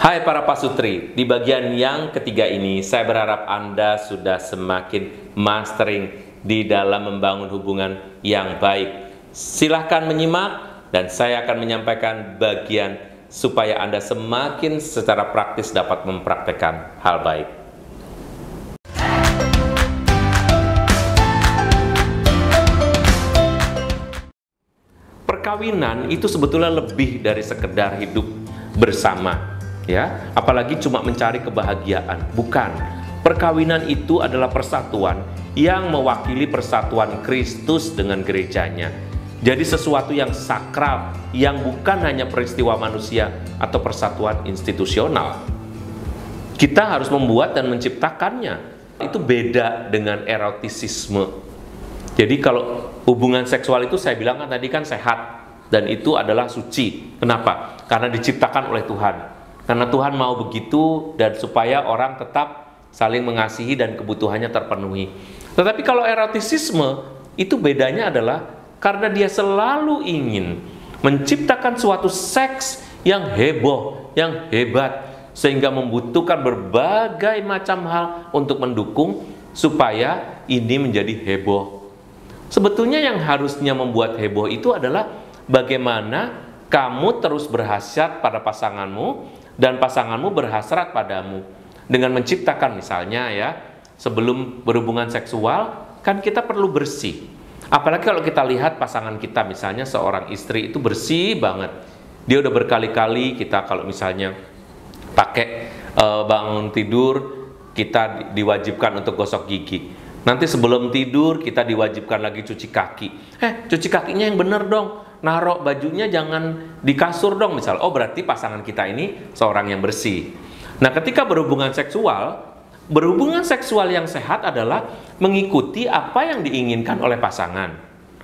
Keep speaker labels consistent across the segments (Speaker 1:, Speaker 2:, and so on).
Speaker 1: Hai para pasutri, di bagian yang ketiga ini saya berharap Anda sudah semakin mastering di dalam membangun hubungan yang baik. Silahkan menyimak dan saya akan menyampaikan bagian supaya Anda semakin secara praktis dapat mempraktekkan hal baik. Perkawinan itu sebetulnya lebih dari sekedar hidup bersama ya. Apalagi cuma mencari kebahagiaan. Bukan. Perkawinan itu adalah persatuan yang mewakili persatuan Kristus dengan gerejanya. Jadi sesuatu yang sakral yang bukan hanya peristiwa manusia atau persatuan institusional. Kita harus membuat dan menciptakannya. Itu beda dengan erotisisme. Jadi kalau hubungan seksual itu saya bilang kan tadi kan sehat. Dan itu adalah suci. Kenapa? Karena diciptakan oleh Tuhan karena Tuhan mau begitu dan supaya orang tetap saling mengasihi dan kebutuhannya terpenuhi. Tetapi kalau erotisisme itu bedanya adalah karena dia selalu ingin menciptakan suatu seks yang heboh, yang hebat sehingga membutuhkan berbagai macam hal untuk mendukung supaya ini menjadi heboh. Sebetulnya yang harusnya membuat heboh itu adalah bagaimana kamu terus berhasrat pada pasanganmu dan pasanganmu berhasrat padamu. Dengan menciptakan misalnya ya sebelum berhubungan seksual kan kita perlu bersih. Apalagi kalau kita lihat pasangan kita misalnya seorang istri itu bersih banget. Dia udah berkali-kali kita kalau misalnya pakai e, bangun tidur kita diwajibkan untuk gosok gigi. Nanti sebelum tidur kita diwajibkan lagi cuci kaki. Eh cuci kakinya yang bener dong narok bajunya jangan di kasur dong misal. Oh berarti pasangan kita ini seorang yang bersih. Nah ketika berhubungan seksual, berhubungan seksual yang sehat adalah mengikuti apa yang diinginkan oleh pasangan.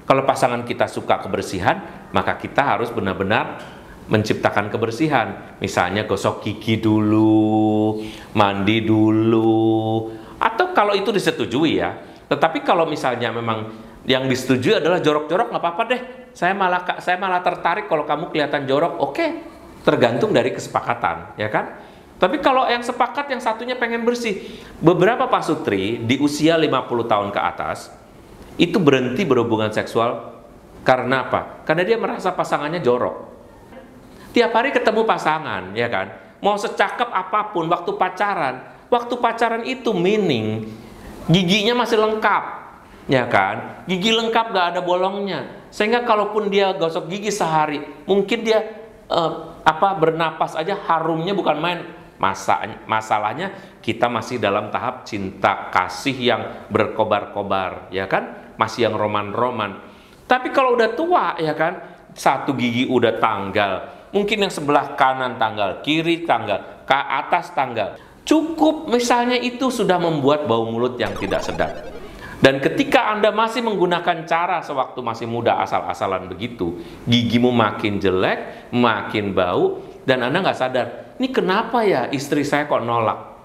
Speaker 1: Kalau pasangan kita suka kebersihan, maka kita harus benar-benar menciptakan kebersihan. Misalnya gosok gigi dulu, mandi dulu, atau kalau itu disetujui ya. Tetapi kalau misalnya memang yang disetujui adalah jorok-jorok nggak apa-apa deh saya malah saya malah tertarik kalau kamu kelihatan jorok oke okay. tergantung dari kesepakatan ya kan tapi kalau yang sepakat yang satunya pengen bersih beberapa pasutri di usia 50 tahun ke atas itu berhenti berhubungan seksual karena apa? Karena dia merasa pasangannya jorok. Tiap hari ketemu pasangan, ya kan? Mau secakep apa pun waktu pacaran, waktu pacaran itu meaning giginya masih lengkap, ya kan? Gigi lengkap gak ada bolongnya sehingga kalaupun dia gosok gigi sehari, mungkin dia uh, apa bernapas aja harumnya bukan main. Masa, masalahnya kita masih dalam tahap cinta kasih yang berkobar-kobar, ya kan? Masih yang roman-roman. Tapi kalau udah tua, ya kan? Satu gigi udah tanggal, mungkin yang sebelah kanan tanggal, kiri tanggal, ke atas tanggal. Cukup misalnya itu sudah membuat bau mulut yang tidak sedap. Dan ketika Anda masih menggunakan cara sewaktu masih muda asal-asalan begitu, gigimu makin jelek, makin bau, dan Anda nggak sadar, ini kenapa ya istri saya kok nolak?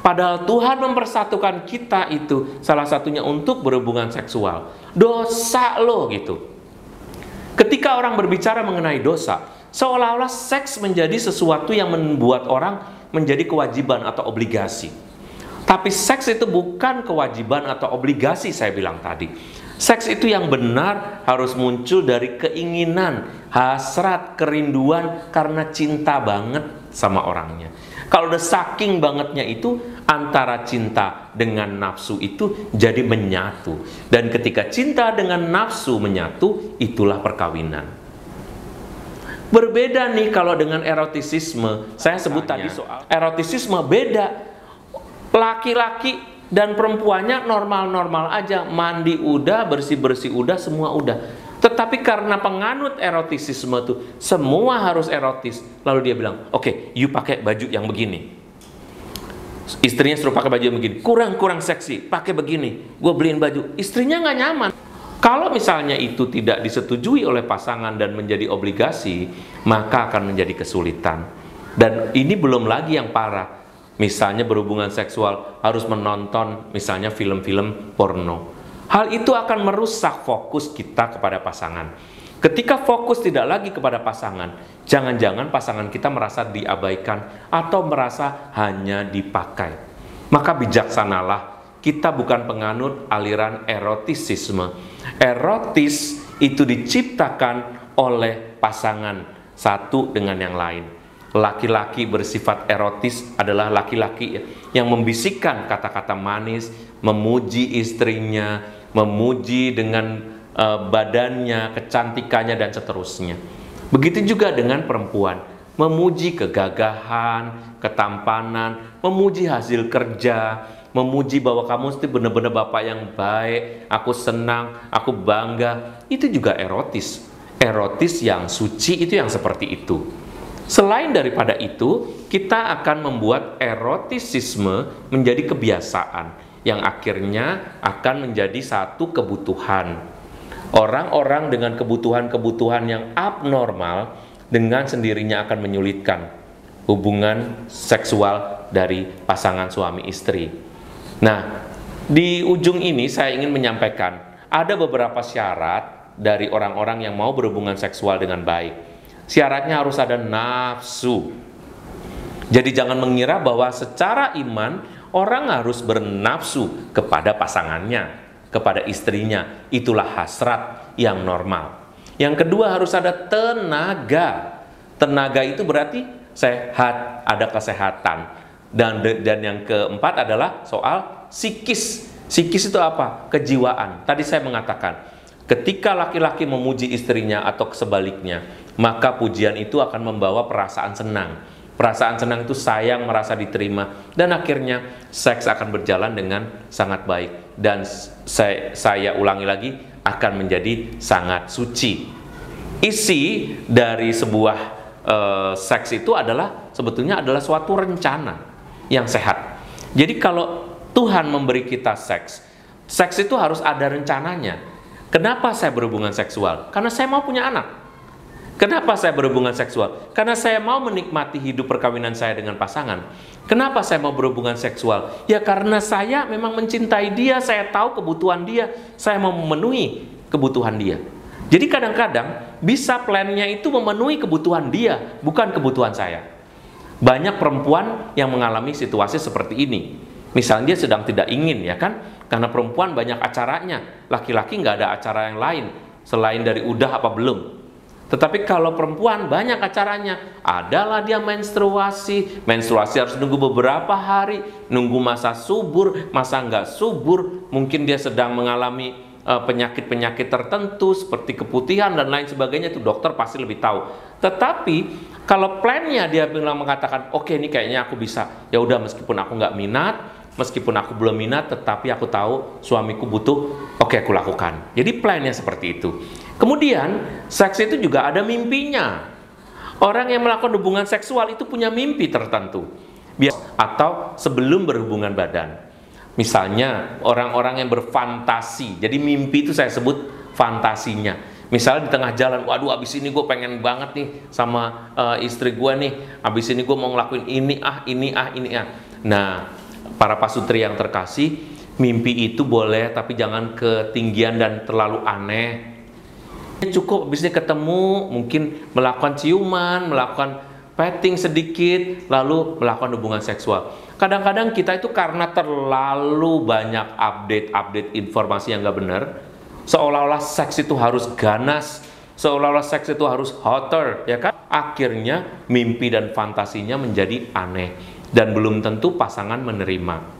Speaker 1: Padahal Tuhan mempersatukan kita itu salah satunya untuk berhubungan seksual. Dosa loh gitu. Ketika orang berbicara mengenai dosa, seolah-olah seks menjadi sesuatu yang membuat orang menjadi kewajiban atau obligasi. Tapi seks itu bukan kewajiban atau obligasi saya bilang tadi. Seks itu yang benar harus muncul dari keinginan, hasrat, kerinduan karena cinta banget sama orangnya. Kalau udah saking bangetnya itu antara cinta dengan nafsu itu jadi menyatu. Dan ketika cinta dengan nafsu menyatu, itulah perkawinan. Berbeda nih kalau dengan erotisisme. Saya sebut tadi soal erotisisme beda laki-laki dan perempuannya normal-normal aja. Mandi udah bersih-bersih udah semua udah. Tetapi karena penganut erotisisme tuh semua harus erotis. Lalu dia bilang oke okay, you pakai baju yang begini. Istrinya suruh pakai baju yang begini. Kurang kurang seksi pakai begini. Gue beliin baju. Istrinya nggak nyaman. Kalau misalnya itu tidak disetujui oleh pasangan dan menjadi obligasi maka akan menjadi kesulitan. Dan ini belum lagi yang parah misalnya berhubungan seksual harus menonton misalnya film-film porno. Hal itu akan merusak fokus kita kepada pasangan. Ketika fokus tidak lagi kepada pasangan, jangan-jangan pasangan kita merasa diabaikan atau merasa hanya dipakai. Maka bijaksanalah, kita bukan penganut aliran erotisisme. Erotis itu diciptakan oleh pasangan satu dengan yang lain. Laki-laki bersifat erotis adalah laki-laki yang membisikkan kata-kata manis, memuji istrinya, memuji dengan uh, badannya, kecantikannya dan seterusnya. Begitu juga dengan perempuan, memuji kegagahan, ketampanan, memuji hasil kerja, memuji bahwa kamu itu benar-benar bapak yang baik, aku senang, aku bangga. Itu juga erotis. Erotis yang suci itu yang seperti itu. Selain daripada itu, kita akan membuat erotisisme menjadi kebiasaan yang akhirnya akan menjadi satu kebutuhan Orang-orang dengan kebutuhan-kebutuhan yang abnormal dengan sendirinya akan menyulitkan hubungan seksual dari pasangan suami istri. Nah, di ujung ini saya ingin menyampaikan ada beberapa syarat dari orang-orang yang mau berhubungan seksual dengan baik. Syaratnya harus ada nafsu. Jadi jangan mengira bahwa secara iman orang harus bernafsu kepada pasangannya kepada istrinya. Itulah hasrat yang normal. Yang kedua harus ada tenaga. Tenaga itu berarti sehat, ada kesehatan. Dan dan yang keempat adalah soal psikis. Psikis itu apa? Kejiwaan. Tadi saya mengatakan, ketika laki-laki memuji istrinya atau sebaliknya, maka pujian itu akan membawa perasaan senang Perasaan senang itu sayang merasa diterima dan akhirnya seks akan berjalan dengan sangat baik dan saya, saya ulangi lagi akan menjadi sangat suci. Isi dari sebuah uh, seks itu adalah sebetulnya adalah suatu rencana yang sehat. Jadi kalau Tuhan memberi kita seks, seks itu harus ada rencananya. Kenapa saya berhubungan seksual? Karena saya mau punya anak. Kenapa saya berhubungan seksual? Karena saya mau menikmati hidup perkawinan saya dengan pasangan. Kenapa saya mau berhubungan seksual? Ya karena saya memang mencintai dia, saya tahu kebutuhan dia, saya mau memenuhi kebutuhan dia. Jadi kadang-kadang bisa plannya itu memenuhi kebutuhan dia, bukan kebutuhan saya. Banyak perempuan yang mengalami situasi seperti ini. Misalnya dia sedang tidak ingin ya kan, karena perempuan banyak acaranya, laki-laki nggak ada acara yang lain selain dari udah apa belum. Tetapi kalau perempuan banyak acaranya, adalah dia menstruasi, menstruasi harus nunggu beberapa hari, nunggu masa subur, masa nggak subur, mungkin dia sedang mengalami eh, penyakit-penyakit uh, tertentu seperti keputihan dan lain sebagainya itu dokter pasti lebih tahu. Tetapi kalau plannya dia bilang mengatakan, oke okay, ini kayaknya aku bisa, ya udah meskipun aku nggak minat, meskipun aku belum minat, tetapi aku tahu suamiku butuh, oke okay, aku lakukan. Jadi plannya seperti itu. Kemudian, seks itu juga ada mimpinya. Orang yang melakukan hubungan seksual itu punya mimpi tertentu. Atau sebelum berhubungan badan. Misalnya, orang-orang yang berfantasi. Jadi mimpi itu saya sebut fantasinya. Misalnya di tengah jalan, waduh abis ini gue pengen banget nih sama uh, istri gue nih. Abis ini gue mau ngelakuin ini ah, ini ah, ini ah. Nah, para pasutri yang terkasih, mimpi itu boleh tapi jangan ketinggian dan terlalu aneh cukup bisa ketemu mungkin melakukan ciuman melakukan petting sedikit lalu melakukan hubungan seksual. Kadang-kadang kita itu karena terlalu banyak update-update informasi yang gak benar seolah-olah seks itu harus ganas seolah-olah seks itu harus hotter ya kan? Akhirnya mimpi dan fantasinya menjadi aneh dan belum tentu pasangan menerima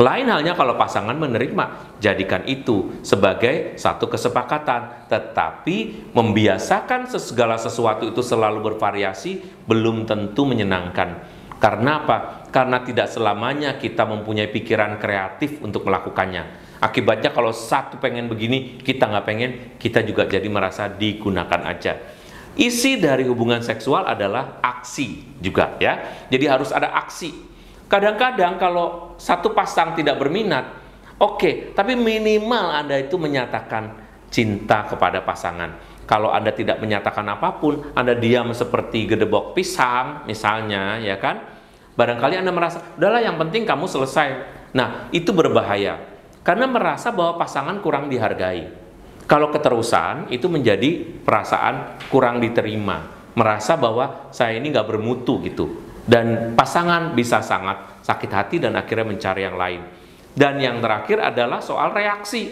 Speaker 1: lain halnya kalau pasangan menerima, jadikan itu sebagai satu kesepakatan. Tetapi membiasakan segala sesuatu itu selalu bervariasi belum tentu menyenangkan. Karena apa? Karena tidak selamanya kita mempunyai pikiran kreatif untuk melakukannya. Akibatnya kalau satu pengen begini, kita nggak pengen, kita juga jadi merasa digunakan aja. Isi dari hubungan seksual adalah aksi juga ya. Jadi harus ada aksi Kadang-kadang kalau satu pasang tidak berminat, oke, okay, tapi minimal Anda itu menyatakan cinta kepada pasangan. Kalau Anda tidak menyatakan apa pun, Anda diam seperti gedebok pisang misalnya, ya kan? Barangkali Anda merasa, udahlah yang penting kamu selesai. Nah, itu berbahaya. Karena merasa bahwa pasangan kurang dihargai. Kalau keterusan itu menjadi perasaan kurang diterima, merasa bahwa saya ini nggak bermutu gitu. Dan pasangan bisa sangat sakit hati dan akhirnya mencari yang lain. Dan yang terakhir adalah soal reaksi.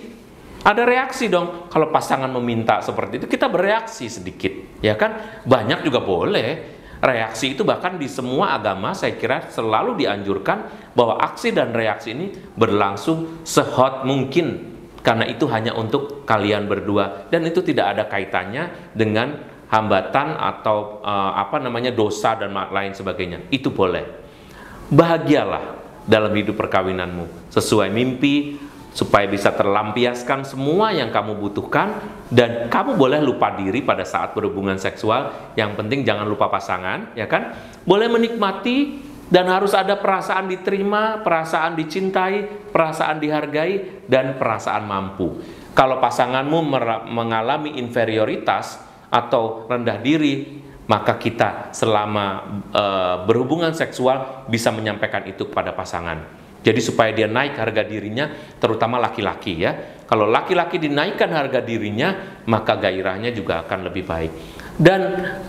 Speaker 1: Ada reaksi dong. Kalau pasangan meminta seperti itu, kita bereaksi sedikit, ya kan? Banyak juga boleh. Reaksi itu bahkan di semua agama saya kira selalu dianjurkan bahwa aksi dan reaksi ini berlangsung sehot mungkin karena itu hanya untuk kalian berdua dan itu tidak ada kaitannya dengan hambatan atau uh, apa namanya dosa dan lain sebagainya. Itu boleh. Bahagialah dalam hidup perkawinanmu sesuai mimpi supaya bisa terlampiaskan semua yang kamu butuhkan dan kamu boleh lupa diri pada saat berhubungan seksual. Yang penting jangan lupa pasangan, ya kan? Boleh menikmati dan harus ada perasaan diterima, perasaan dicintai, perasaan dihargai, dan perasaan mampu. Kalau pasanganmu mengalami inferioritas atau rendah diri, maka kita selama e, berhubungan seksual bisa menyampaikan itu kepada pasangan. Jadi supaya dia naik harga dirinya, terutama laki-laki ya. Kalau laki-laki dinaikkan harga dirinya, maka gairahnya juga akan lebih baik. Dan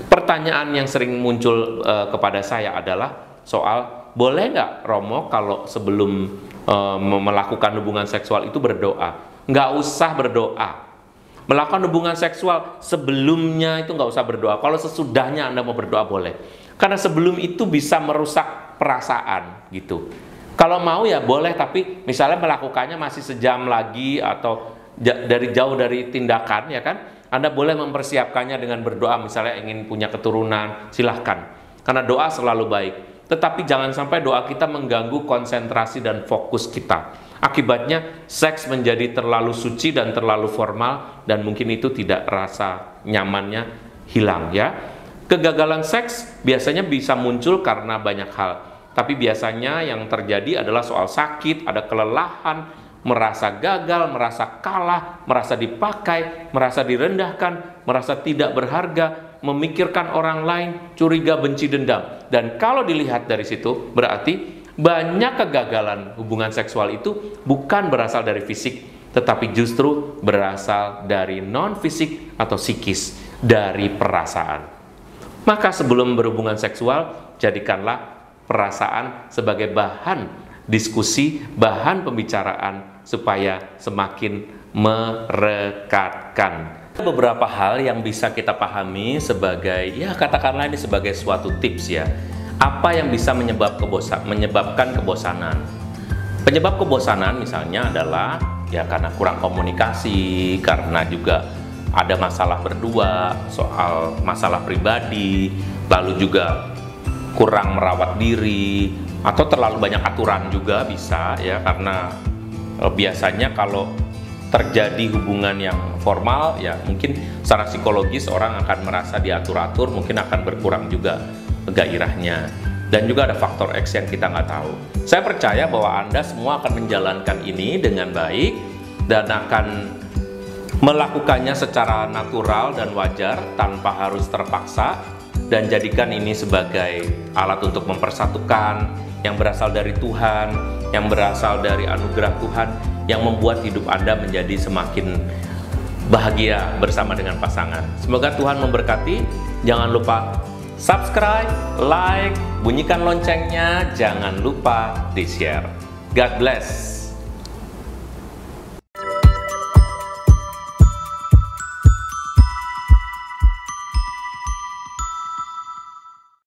Speaker 1: pertanyaan yang sering muncul e, kepada saya adalah soal boleh nggak Romo kalau sebelum uh, melakukan hubungan seksual itu berdoa? Nggak usah berdoa. Melakukan hubungan seksual sebelumnya itu nggak usah berdoa. Kalau sesudahnya Anda mau berdoa boleh. Karena sebelum itu bisa merusak perasaan gitu. Kalau mau ya boleh, tapi misalnya melakukannya masih sejam lagi atau dari jauh dari tindakan ya kan, Anda boleh mempersiapkannya dengan berdoa misalnya ingin punya keturunan, silahkan. Karena doa selalu baik. Tetapi jangan sampai doa kita mengganggu konsentrasi dan fokus kita. Akibatnya seks menjadi terlalu suci dan terlalu formal dan mungkin itu tidak rasa nyamannya hilang ya. Kegagalan seks biasanya bisa muncul karena banyak hal. Tapi biasanya yang terjadi adalah soal sakit, ada kelelahan, merasa gagal, merasa kalah, merasa dipakai, merasa direndahkan, merasa tidak berharga, memikirkan orang lain, curiga, benci, dendam. Dan kalau dilihat dari situ, berarti banyak kegagalan hubungan seksual itu bukan berasal dari fisik, tetapi justru berasal dari non-fisik atau psikis, dari perasaan. Maka sebelum berhubungan seksual, jadikanlah perasaan sebagai bahan diskusi, bahan pembicaraan supaya semakin merekatkan beberapa hal yang bisa kita pahami sebagai ya katakanlah ini sebagai suatu tips ya. Apa yang bisa menyebab kebosan, menyebabkan kebosanan? Penyebab kebosanan misalnya adalah ya karena kurang komunikasi, karena juga ada masalah berdua, soal masalah pribadi, lalu juga kurang merawat diri atau terlalu banyak aturan juga bisa ya karena eh, biasanya kalau terjadi hubungan yang formal ya mungkin secara psikologis orang akan merasa diatur-atur mungkin akan berkurang juga gairahnya. Dan juga ada faktor X yang kita nggak tahu. Saya percaya bahwa Anda semua akan menjalankan ini dengan baik dan akan melakukannya secara natural dan wajar tanpa harus terpaksa dan jadikan ini sebagai alat untuk mempersatukan yang berasal dari Tuhan, yang berasal dari anugerah Tuhan yang membuat hidup Anda menjadi semakin bahagia bersama dengan pasangan. Semoga Tuhan memberkati. Jangan lupa subscribe, like, bunyikan loncengnya, jangan lupa di-share. God bless.